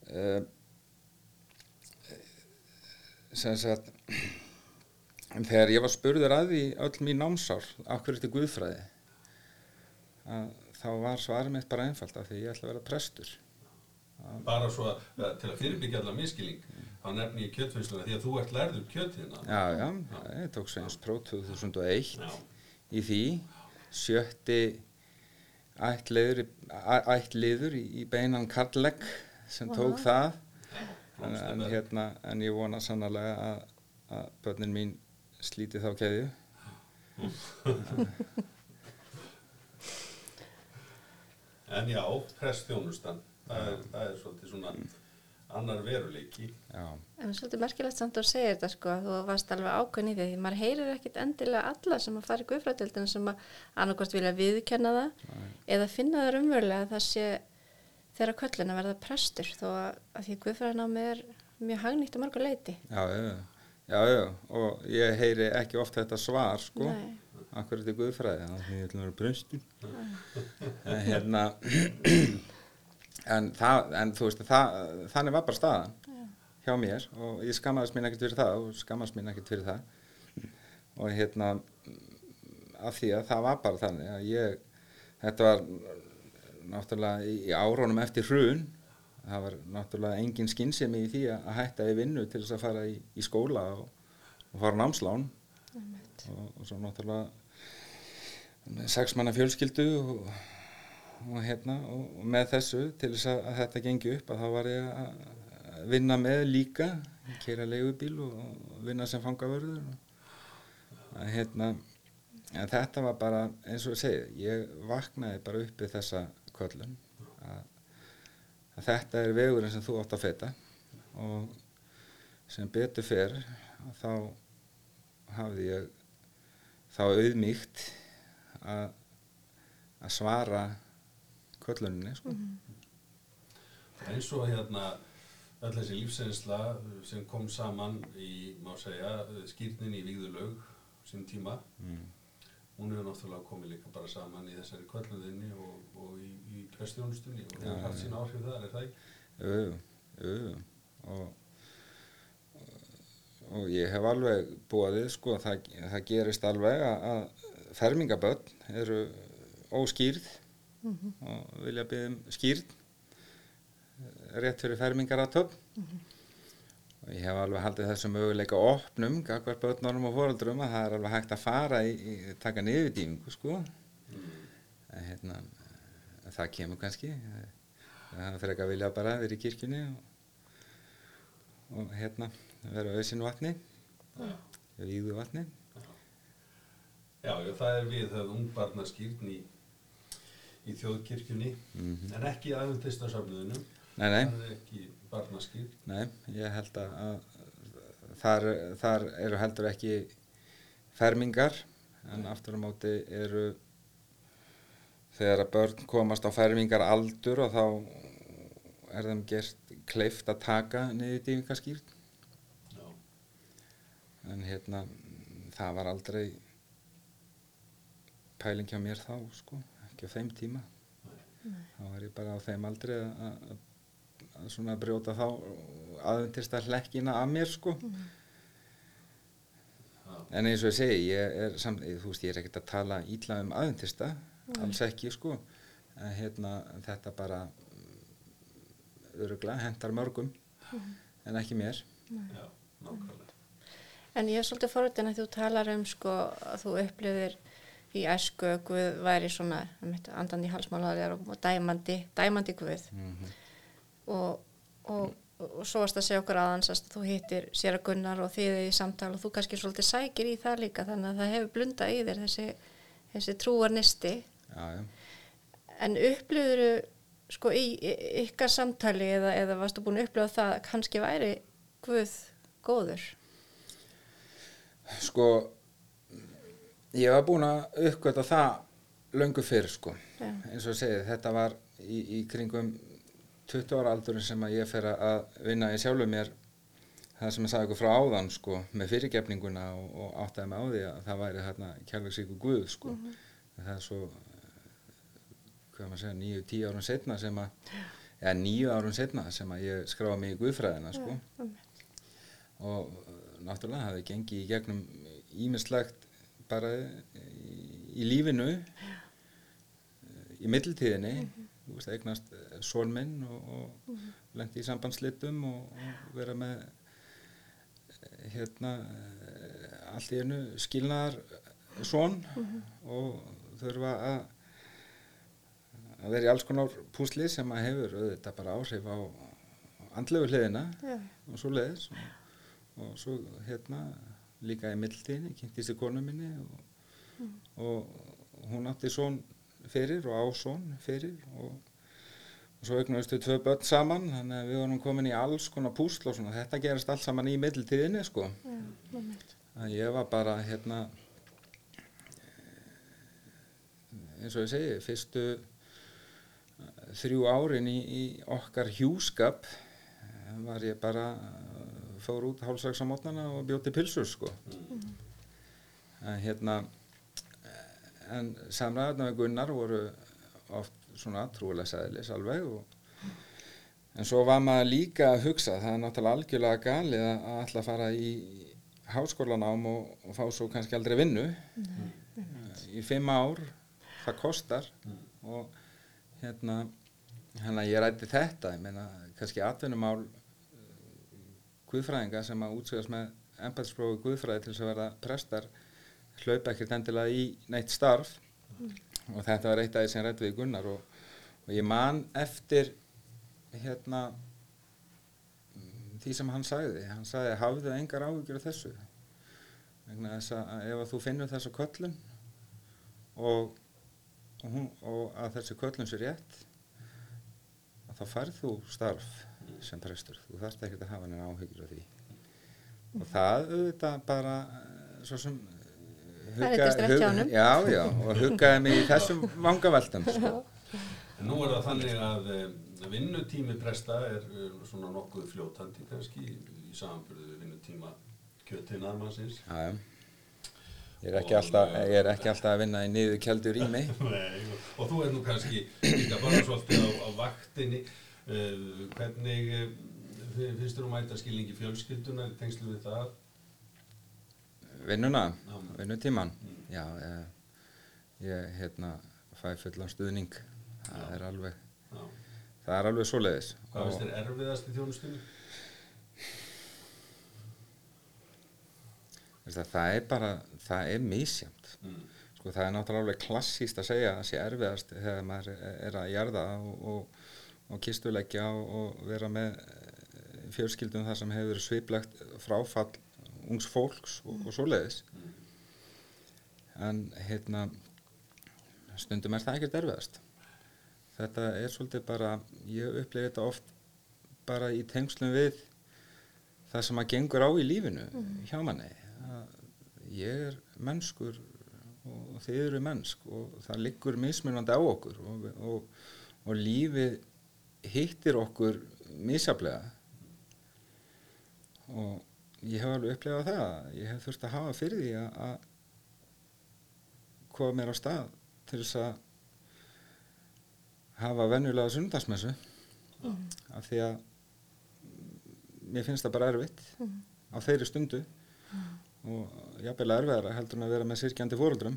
uh, sem sagt, en þegar ég var spurður að því öll mín námsár, akkur eftir Guðfræði, að þá var svarið mitt bara einfalt af því ég ætla að vera prestur. Bara svo að, að til að fyrirbyggja allar miskilling þá nefni ég kjötvinnsluna því að þú ert lærður kjötina Já, já, ég tók Sveins Pró 2001 Já. í því. Sjötti ættliður, í- ættliður í, í beinan karlegg sem tók það. En, en, hérna, en ég vona sannlega að, að börnin mín slíti þá keðju. En já, prestþjónustan það er, það er svolítið svona annar veruleiki. Já, En svolítið merkilegt samt að segja þetta sko að þú varst alveg ákveðin í því því maður heyrir ekkit endilega alla sem að fara í guðfræðildina sem að annarkvort vilja viðkenna það eða finna það umverulega að það sé þeirra köllin að verða prestur þó að, því guðfræðinámi er mjög hagnýtt á mörgu leiti. já, já, já, já, og ég heyri ekki oft þetta svar, sko, Nei. akkur þetta er guðfræði, þannig að ég ætlum að vera. En hérna, en, það, en þú veist, það, þannig var bara staðan hjá mér og ég skammaðist mín ekkert fyrir það og skammaðist mín ekkert fyrir það. Og hérna, af því að það var bara þannig að ég, þetta var náttúrulega í, árónum eftir hrun, það var náttúrulega engin skynsemi í því að hætta í vinnu til þess að fara í, í skóla og, og fara námslán og, og svo náttúrulega sex manna fjölskyldu og, og hérna og, með þessu til þess að, að þetta gengi upp að þá var ég að að vinna með líka keira leigubíl og, vinna sem fangavörður. Að hérna en þetta var bara eins og ég segi ég vaknaði bara upp við þessa köllun að, að þetta er vegurinn sem þú átt að feta og sem betur fer að þá hafði ég þá auðmíkt að, að svara kölluninni sko. eins og hérna öll þessi lífsreynsla sem kom saman í, má segja, skýrnin í Víðulaug sem tíma hún hefur náttúrulega komið líka bara saman í þessari kvöldunðinni og, og í, í prestjónustunni og hefur haft sín áhrif þar, er það ekki? Jú, jú. og, og ég hef alveg búið sko, það, það gerist alveg að, að fermingaböll eru óskýrð og vilja byggja um skýrð rétt fyrir fermingaratöfn og ég hef alveg haldið þessu möguleika opnum gagvar börnunum og fóröldrum að það er alveg hægt að fara í, í taka niðurdýfingu sko. En hérna það kemur kannski. Það fyrir ekki að vilja bara vera í kirkjunni og, og hérna vera auðsinn vatni. Víðu vatni. Já, já, það er við það ungbarnaskýrn í, þjóðkirkjunni en ekki aðvendistasafnuðinu nei, nei, það er ekki barnaskýrn nei, ég held að, að þar, þar eru heldur ekki fermingar en aftur á móti eru þegar að börn komast á fermingar aldur og þá er þeim gert kleift að taka niður dýfingaskýrn Já, en hérna það var aldrei pæling hjá mér þá sko, ekki á þeim tíma. Þá var ég bara á þeim aldrei að, að, að svona brjóta þá aðventist að hlekkina að mér sko. En eins og ég segi ég er, samt, þú veist, ég er ekkert að tala ítla um aðventista, alls ekki sko. En hérna þetta bara örugla hentar mörgum en ekki mér. Já, nákvæmlega. En ég er svolítið forvitin að þú talar um sko að þú upplifir í æsku Guð væri svona einmitt, andan í halsmálaðar og dæmandi, dæmandi Guð. Og, og, og svo varst að segja okkur aðans að þú hittir sér að Gunnar og þið í samtal og þú kannski svolítið sækir í það líka þannig að það hefur blunda í þér þessi, þessi trúarnisti. Já, já. en upplifuru sko í, í ykkar samtali eða, eða varstu búin að upplifa það að kannski væri Guð góður? Sko, ég var búin að uppgöta það löngu fyrr, sko. Já. Eins og segið, þetta var í, í kringum 20 ára aldurinn sem að ég fer að vinna í sjálfu mér það sem ég sagði ykkur frá áðan, sko, með fyrirgefninguna og, og áttaði mig á því að það væri þarna kærleiksíku Guð, sko. Það er svo, hvað maður segja, níu, tíu árum setna sem að, eða níu árum setna sem að ég skráði mig í Guðfræðina, sko og uh, náttúrulega hafði gengið í gegnum ímislegt bara í, lífinu uh, í middeltíðinni þú veist, eignast són minn og, og lendi í sambandslitum og, og vera með eh, hérna eh, allt í einu skilnaðar són og þurfa að að vera í alls konar púsli sem að hefur auðvitað bara áhrif á andlegu hliðina Já. og svo leiðis og, og svo hérna líka í mildtíðinni kynntist í konu minni og, og hún átti són fyrir og á són fyrir og, og svo eignuðist við tvö börn saman þannig að við vorum komin í alls konar púsl og svona þetta gerist allt saman í mildtíðinni sko einmitt. að ég var bara hérna eins og ég segi fyrstu þrjú árin í, í okkar hjúskap var ég bara fór út hálfsvegs á mótnana og bjóti pilsur sko. En hérna en samræðarna við Gunnar voru oft svona trúlega sæðilis alveg og En svo var maður líka að hugsa, það er náttúrulega algjörlega galið að að fara í háskólanám og, og fá svo kannski aldrei vinnu. Í fimm ár, það kostar. Og hérna, hérna ég rætti þetta, ég meina kannski atvinnumál guðfræðinga sem að útsöðast með embæðsprófi guðfræði til þess að verða prestar hlaupa ekkert endilega í neitt starf. Og þetta var eitt af því sem rætti við Gunnar og, og ég man eftir hérna mm, því sem hann sagði. Hann sagði hafðu engar áhyggjur af þessu. Vegna þess að ef að þú finnur þessu köllun og, og, hún, og að þessi köllun sé rétt þá færð þú starf sem prestur þú þarft ekki að hafa neina áhyggjur af því og það auðvitað bara eh, svo sem eh, honum. já, já, og huggaði mig í þessum vangaveltum sko. En nú er það þannig að eh, vinnutími presta er svona nokkuð fljótandi kannski í samanbyrðu við vinnutíma kjötinaðmannsins. Já, já. Ég er, ekki alltaf, ég er ekki alltaf að vinna í niður keldur í mig. Nei, og, og þú er nú kannski líka bara svolítið á, á vaktinni. Uh, hvernig uh, finnst þér um mæta skilningi fjölskyldunar í tengslu við það? Vinnuna, Já. vinnutíman. Já, ég, ég hérna, fæ fullan stuðning. Það er alveg, Já. það er alveg svoleiðis. Hvað finnst þér erfiðast í þjónustunni? Það, er bara, það er misjæmt. Mm. Sko, það er náttúrulega klassíst að segja að það sé erfiðast þegar maður er að jarða og, og, og kistuleggja og, og vera með eh, fjölskyldum þar sem hefur verið sviplegt fráfall ungs fólks og, og svoleiðis. En hérna, stundum er það ekkert erfiðast. Þetta er svolítið bara, ég upplifi þetta oft bara í tengslum við það sem að gengur á í lífinu hjá manni. Ég er mennskur og þið eru mennsk og það liggur mismunandi á okkur og, og, og lífið hittir okkur misjaflega og ég hef alveg upplifað það ég hef þurft að hafa fyrir því að, koma mér á stað til þess að hafa venjulega sundarsmessu af því að mér finnst það bara erfitt á þeirri stundu. Og jafnvel erfiðara heldur en að vera með sirkjandi fóruldrum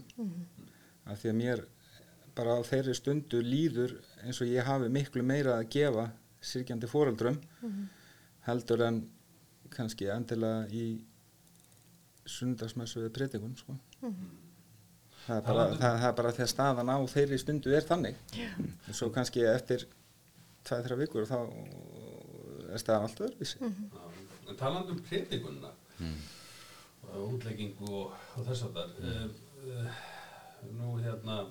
af því að mér bara á þeirri stundu líður eins og ég hafi miklu meira að gefa sirkjandi fóruldrum heldur en kannski endilega í sundarsmessu við predikun sko. það er bara, það, það er bara því að staðan á þeirri stundu er þannig. En svo kannski eftir 2-3 vikur þá er staðan allt öðruvísi. Já, En talandi um predikuna og útleggingu og, og þess að þar uh, nú hérna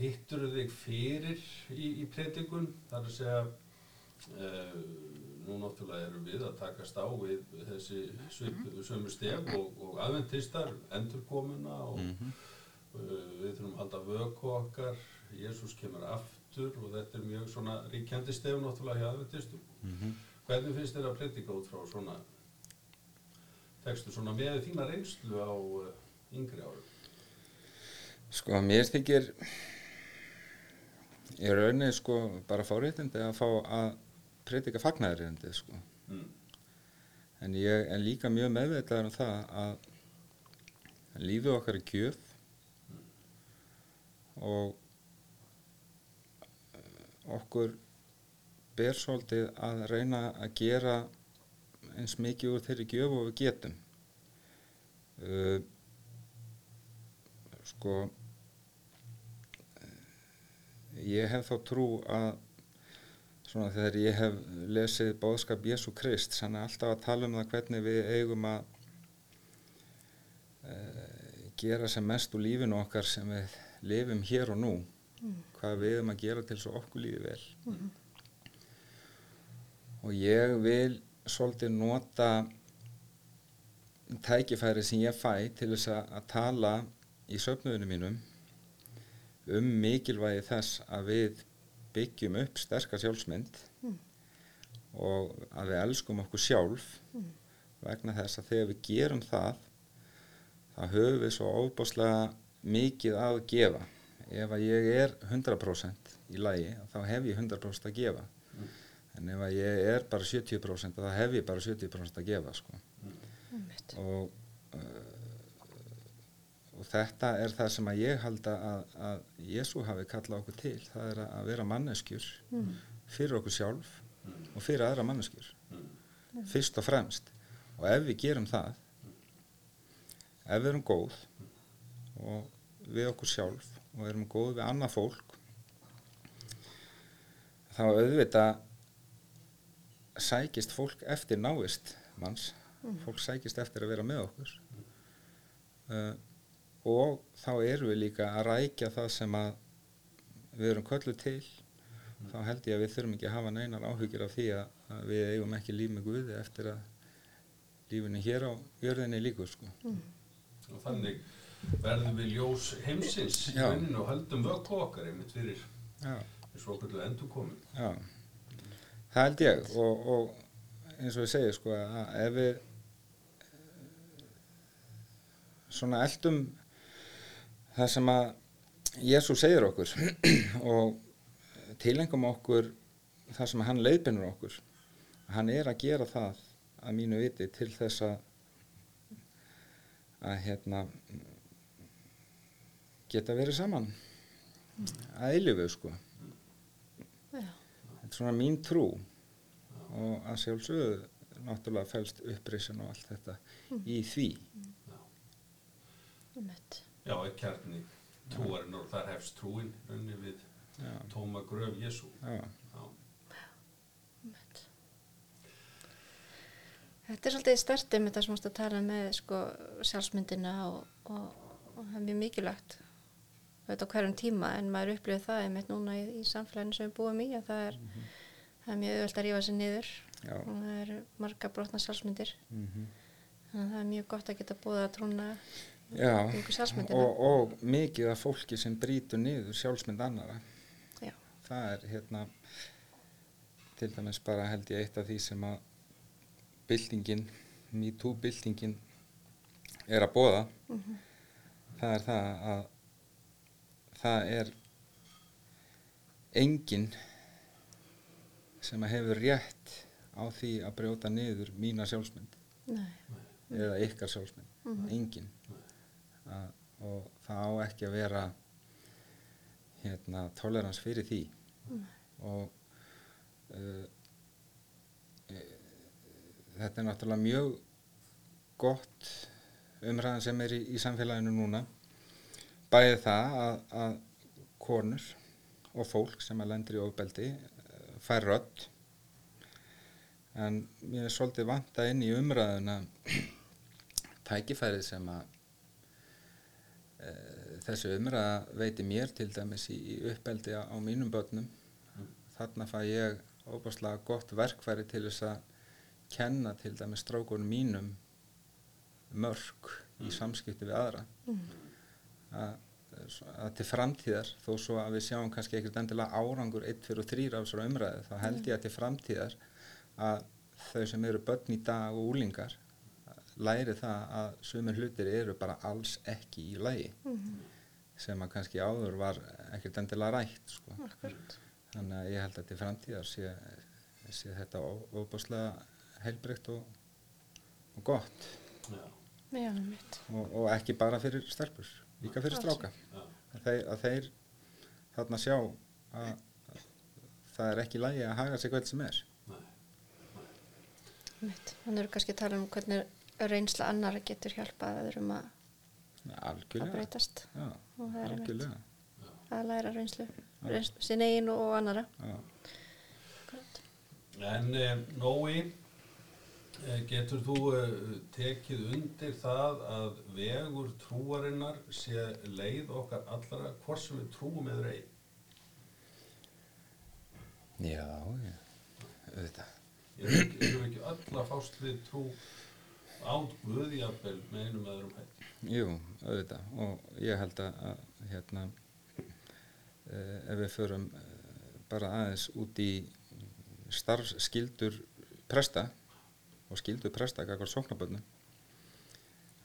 hittur þig fyrir í, í predikun? Þar að segja uh, nú náttúrulega erum við að takast á við þessi svip, sömu stef og, og aðventistar endurkomuna og uh, við þurfum að halda vöku okkar. Jésús kemur aftur og þetta er mjög svona ríkjandi stef náttúrulega hjá aðventistum Hvernig finnst þér að predika út frá svona textu, svona með þína reynslu á uh, yngri árum? Sko, mér þykir í rauninni sko bara fáréttindi að fá að predika fagnaðaréttindi sko. Mm. En ég er líka mjög meðveitaður um það að lífið okkar er gjöf og eh, okkur ber svolítið að reyna að gera eins mikið úr þeirri gjöf og við getum. Uh, sko, ég hef þá trú að svona þegar ég hef lesið bóðskap Jésu Krist hann er alltaf að tala um það hvernig við eigum að e, gera sem mest úr lífinu okkar sem við lifum hér og nú. Hvað við eigum að gera til svo okkur lífi vel. Og ég vil svolítið nota tækifæri sem ég fæ til þess að, að tala í söfnuðinu mínum um mikilvægi þess að við byggjum upp sterkar sjálfsmynd og að við elskum okkur sjálf vegna þess að þegar við gerum það þá höfum við svo óbáslega mikið að gefa. Ef að ég er 100% í lagi þá hef ég 100% að gefa. En ef að ég er bara 70% þá hef ég bara 70% að gefa sko. Einmitt. og uh, og þetta er það sem að ég halda að, að Jésu hafi kallað okkur til. Það er að vera manneskjur fyrir okkur sjálf og fyrir aðra manneskjur. Fyrst og fremst. Og ef við gerum það ef við erum góð og við okkur sjálf og erum góð við annað fólk þá auðvitað sækist fólk eftir náist manns. Fólk sækist eftir að vera með okkur. Uh, og þá erum við líka að rækja það sem að við erum köllu til. Þá held ég að við þurfum ekki að hafa neinar áhugir af því að, að við eigum ekki líf með Guði eftir að lífinu hér á jörðinni líkur sko. Og þannig verðum við ljós heimsins í vinninu og höldum vöku okkar einmitt fyrir Já, svo okkur endur komin. já. Það held ég. Og, og eins og ég segi sko að ef við svona eldum það sem að Jésu segir okkur og tilengum okkur það sem hann leiðbennur okkur hann er að gera það að mínu viti til þess að að hérna geta verið saman að eilífu sko Já. þetta er svona mín trú og að sjálfsögðu náttúrulega fælst upprisun og allt þetta í því Einmitt. Já, er kjarni trúarinn og þar hefst trúin unni við já, tóma gröf Jésu. já, Já. Þetta er svolítið startið með það sem mást að tala með sko, sjálfsmyndina og, og, og það er mjög mikilvægt á hverjum tíma en maður upplifir það einmitt núna í, í samfélaginu sem við búum í að það er, það er mjög auðvöld að rífa sig niður já, og það eru marga brotna sjálfsmyndir mhm. þannig að það er mjög gott að geta búið að trúna Og, og mikið af fólki sem brýtur niður sjálfsmynd annara Já. það er hérna til dæmis bara held ég eitt af því sem að byltingin MeToo byltingin er að bóða það er það að það er enginn sem að hefur rétt á því að brjóta niður mína sjálfsmynd. Nei. eða ykkar sjálfsmynd, enginn að, og það á ekki að vera hérna tolerans fyrir því. Og uh, e, þetta er náttúrulega mjög gott umræðan sem er í, í samfélaginu núna. Bæði það að, að konur og fólk sem að lendur í ofbeldi eh, fær rödd. En mér er svolítið vanta inn í umræðuna tækifærið sem að þessu umræða veiti mér til dæmis í, í uppeldi á, á mínum börnum. Þarna fæ ég óbáslega gott verkfæri til þess að kenna til dæmis strákunum mínum mörg í samskipti við aðra. Að, að til framtíðar þó svo að við sjáum kannski ekkert endilega árangur 1, 2 og 3 af þessari umræðu þá held ég að til framtíðar að þau sem eru börn í dag og úlingar læri það að sumir hlutir eru bara alls ekki í lagi sem að kannski áður var ekkert endilega rætt sko. þannig að ég held að til framtíðar sé, sé þetta óbúslega heilbreykt og, og gott. Já, mitt. og, og ekki bara fyrir stelpur líka fyrir stráka. Að þeir, að þeir þarna sjá að, að það er ekki í lagi að haga sig hvern sem er. Þannig eru kannski að tala um hvernig reynsla annara getur hjálpað öðrum að, að breytast. Já, og það er einmitt að læra reynslu, reynslu sín eigin og annara. En eh, Nói, eh, getur þú eh, tekið undir það að vegur trúarinnar sé leið okkar allra hvort sem við trúum eður eigi? já, já, auðvitað. Erum við ekki öll að fást við trú á Guðjafel með einum öðrum hætti? Jú, auðvitað. Og ég held að, að hérna eh, ef við förum eh, bara aðeins út í starfsskildur presta og skildur presta gagvart sóknabönnum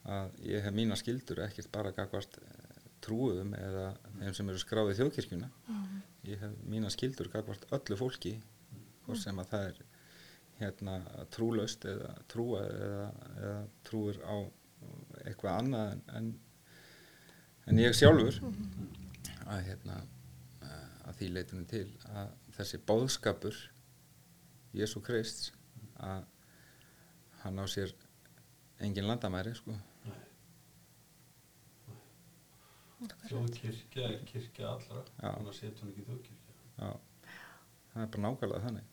að ég hef mína skildur ekkert bara gagvart eh, trúum eða þeim sem eru skráðið í þjóðkirkjuna. Ég hef mína skildur gagvart öllu fólki hvort sem að það er hérna trúlaust eða trúa eða, eða trúir á eitthvað annað en, en, en ég sjálfur að hérna að því leitunum til að þessi bóðskapur Jésu Krist að hann á sér engin landamæri sko Þjóðkirkja er kirkja allra, þannig að setja hún ekki þjóðkirkja. Já, það er bara nákvæmlega þannig.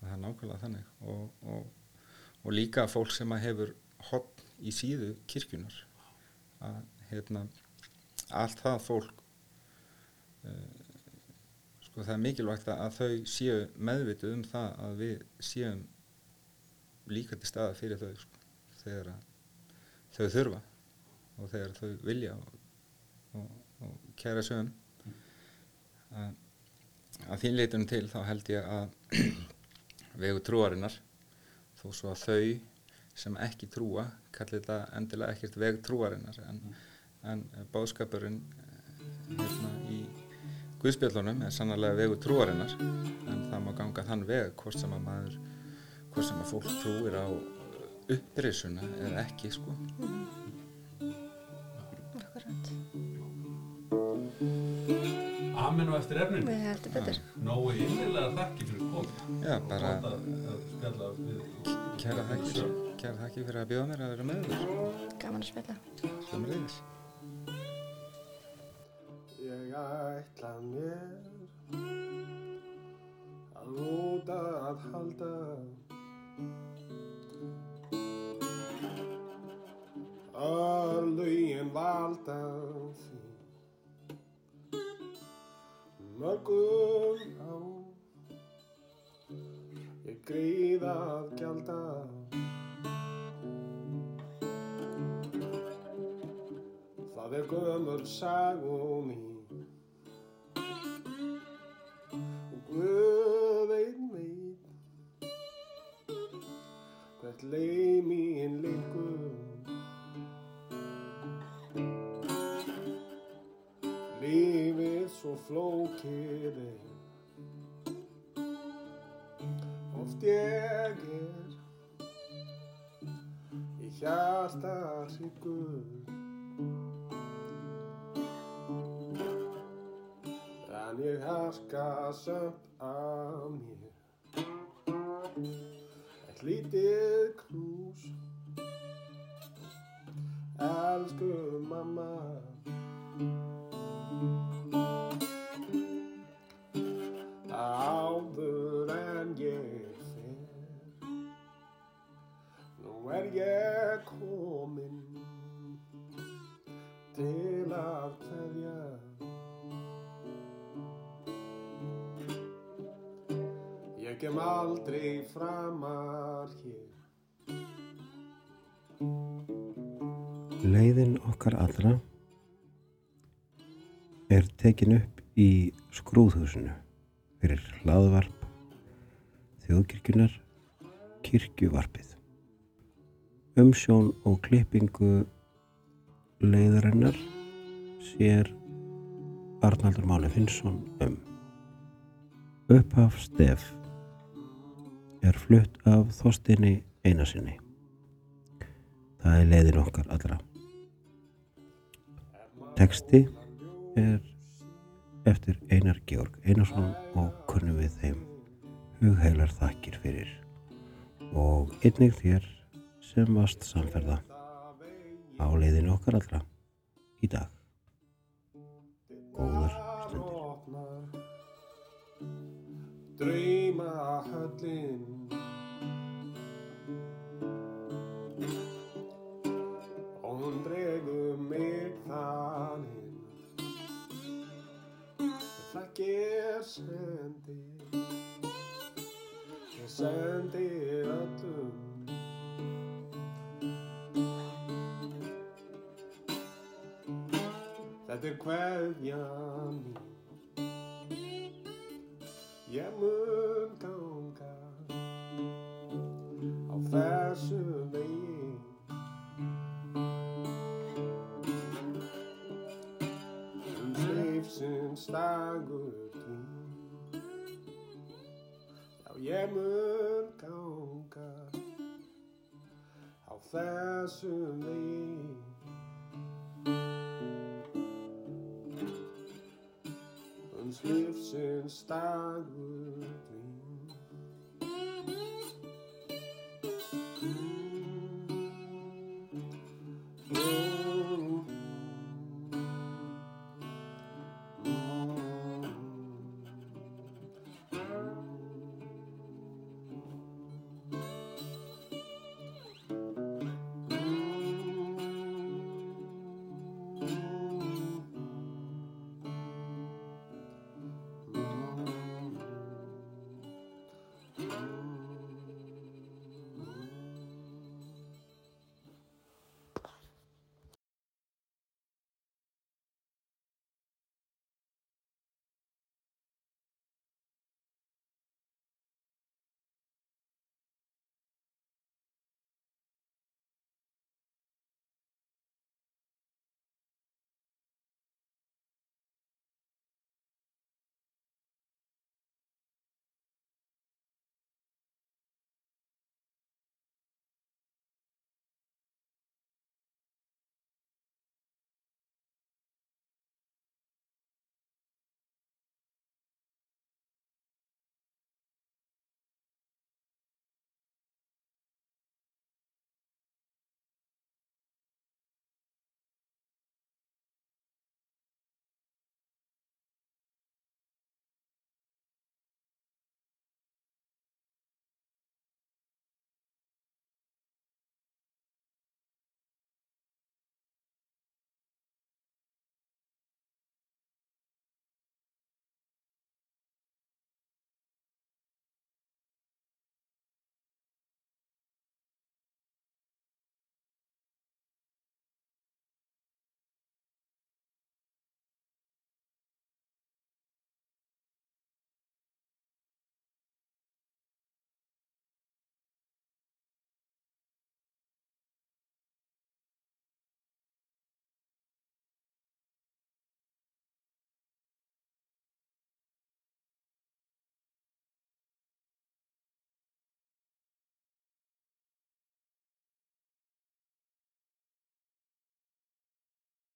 Það er nákvæmlega þannig. Og, og, og líka fólk sem hefur hotn í síðu kirkjunar að hérna allt það fólk uh, sko það er mikilvægt að þau séu meðvituð um það að við séum líka til staða fyrir þau sko, þegar þau þurfa og þegar þau vilja og, og, kæra sögum að, að því leitunum til þá held ég að vegu trúarinnar þó svo að þau sem ekki trúa kalli þetta endilega ekkert veg trúarinnar en, en báðskapurinn hérna í Guðspjallunum er sannlega vegu trúarinnar en það má ganga þann veg hvort sem að maður hvort sem að fólk trúir á upprisuna eða ekki sko Akkurat. Amen og eftir efninu. Við heldum betur. Nói innilega þakki fyrir. Já, bara við kæra þakki kæra þakki fyrir að bjóða mér að vera með þér Gaman að spila. Sömuleiðis. Ég ætla mér að út að halda Örlögin valda því Mörgum á Ég gríð að gjalda. Það er gömur sagum mín tekin upp í skrúðhúsinu fyrir hlaðvarp þjóðkirkjunar kirkjuvarpið. Umsjón og klippingu leiðarinnar sér Arnaldur Máni Finnsson um. Upphaf stef er flutt af Þorstinni Einarsinni. Það er leiðin okkar allra. Teksti er eftir Einar Georg Einarsson og kunnum við þeim hugheilar þakkir fyrir og einnig þér sem vast samferða á leiðinu okkar allra í dag. Góðar stundir. Drauma höllin ger sendi Ég sendi öllum Þetta er kveðja mín Ég mun ganga á þessu vegi um Já, ég mun ganga á þessu vegi um lífsins dagur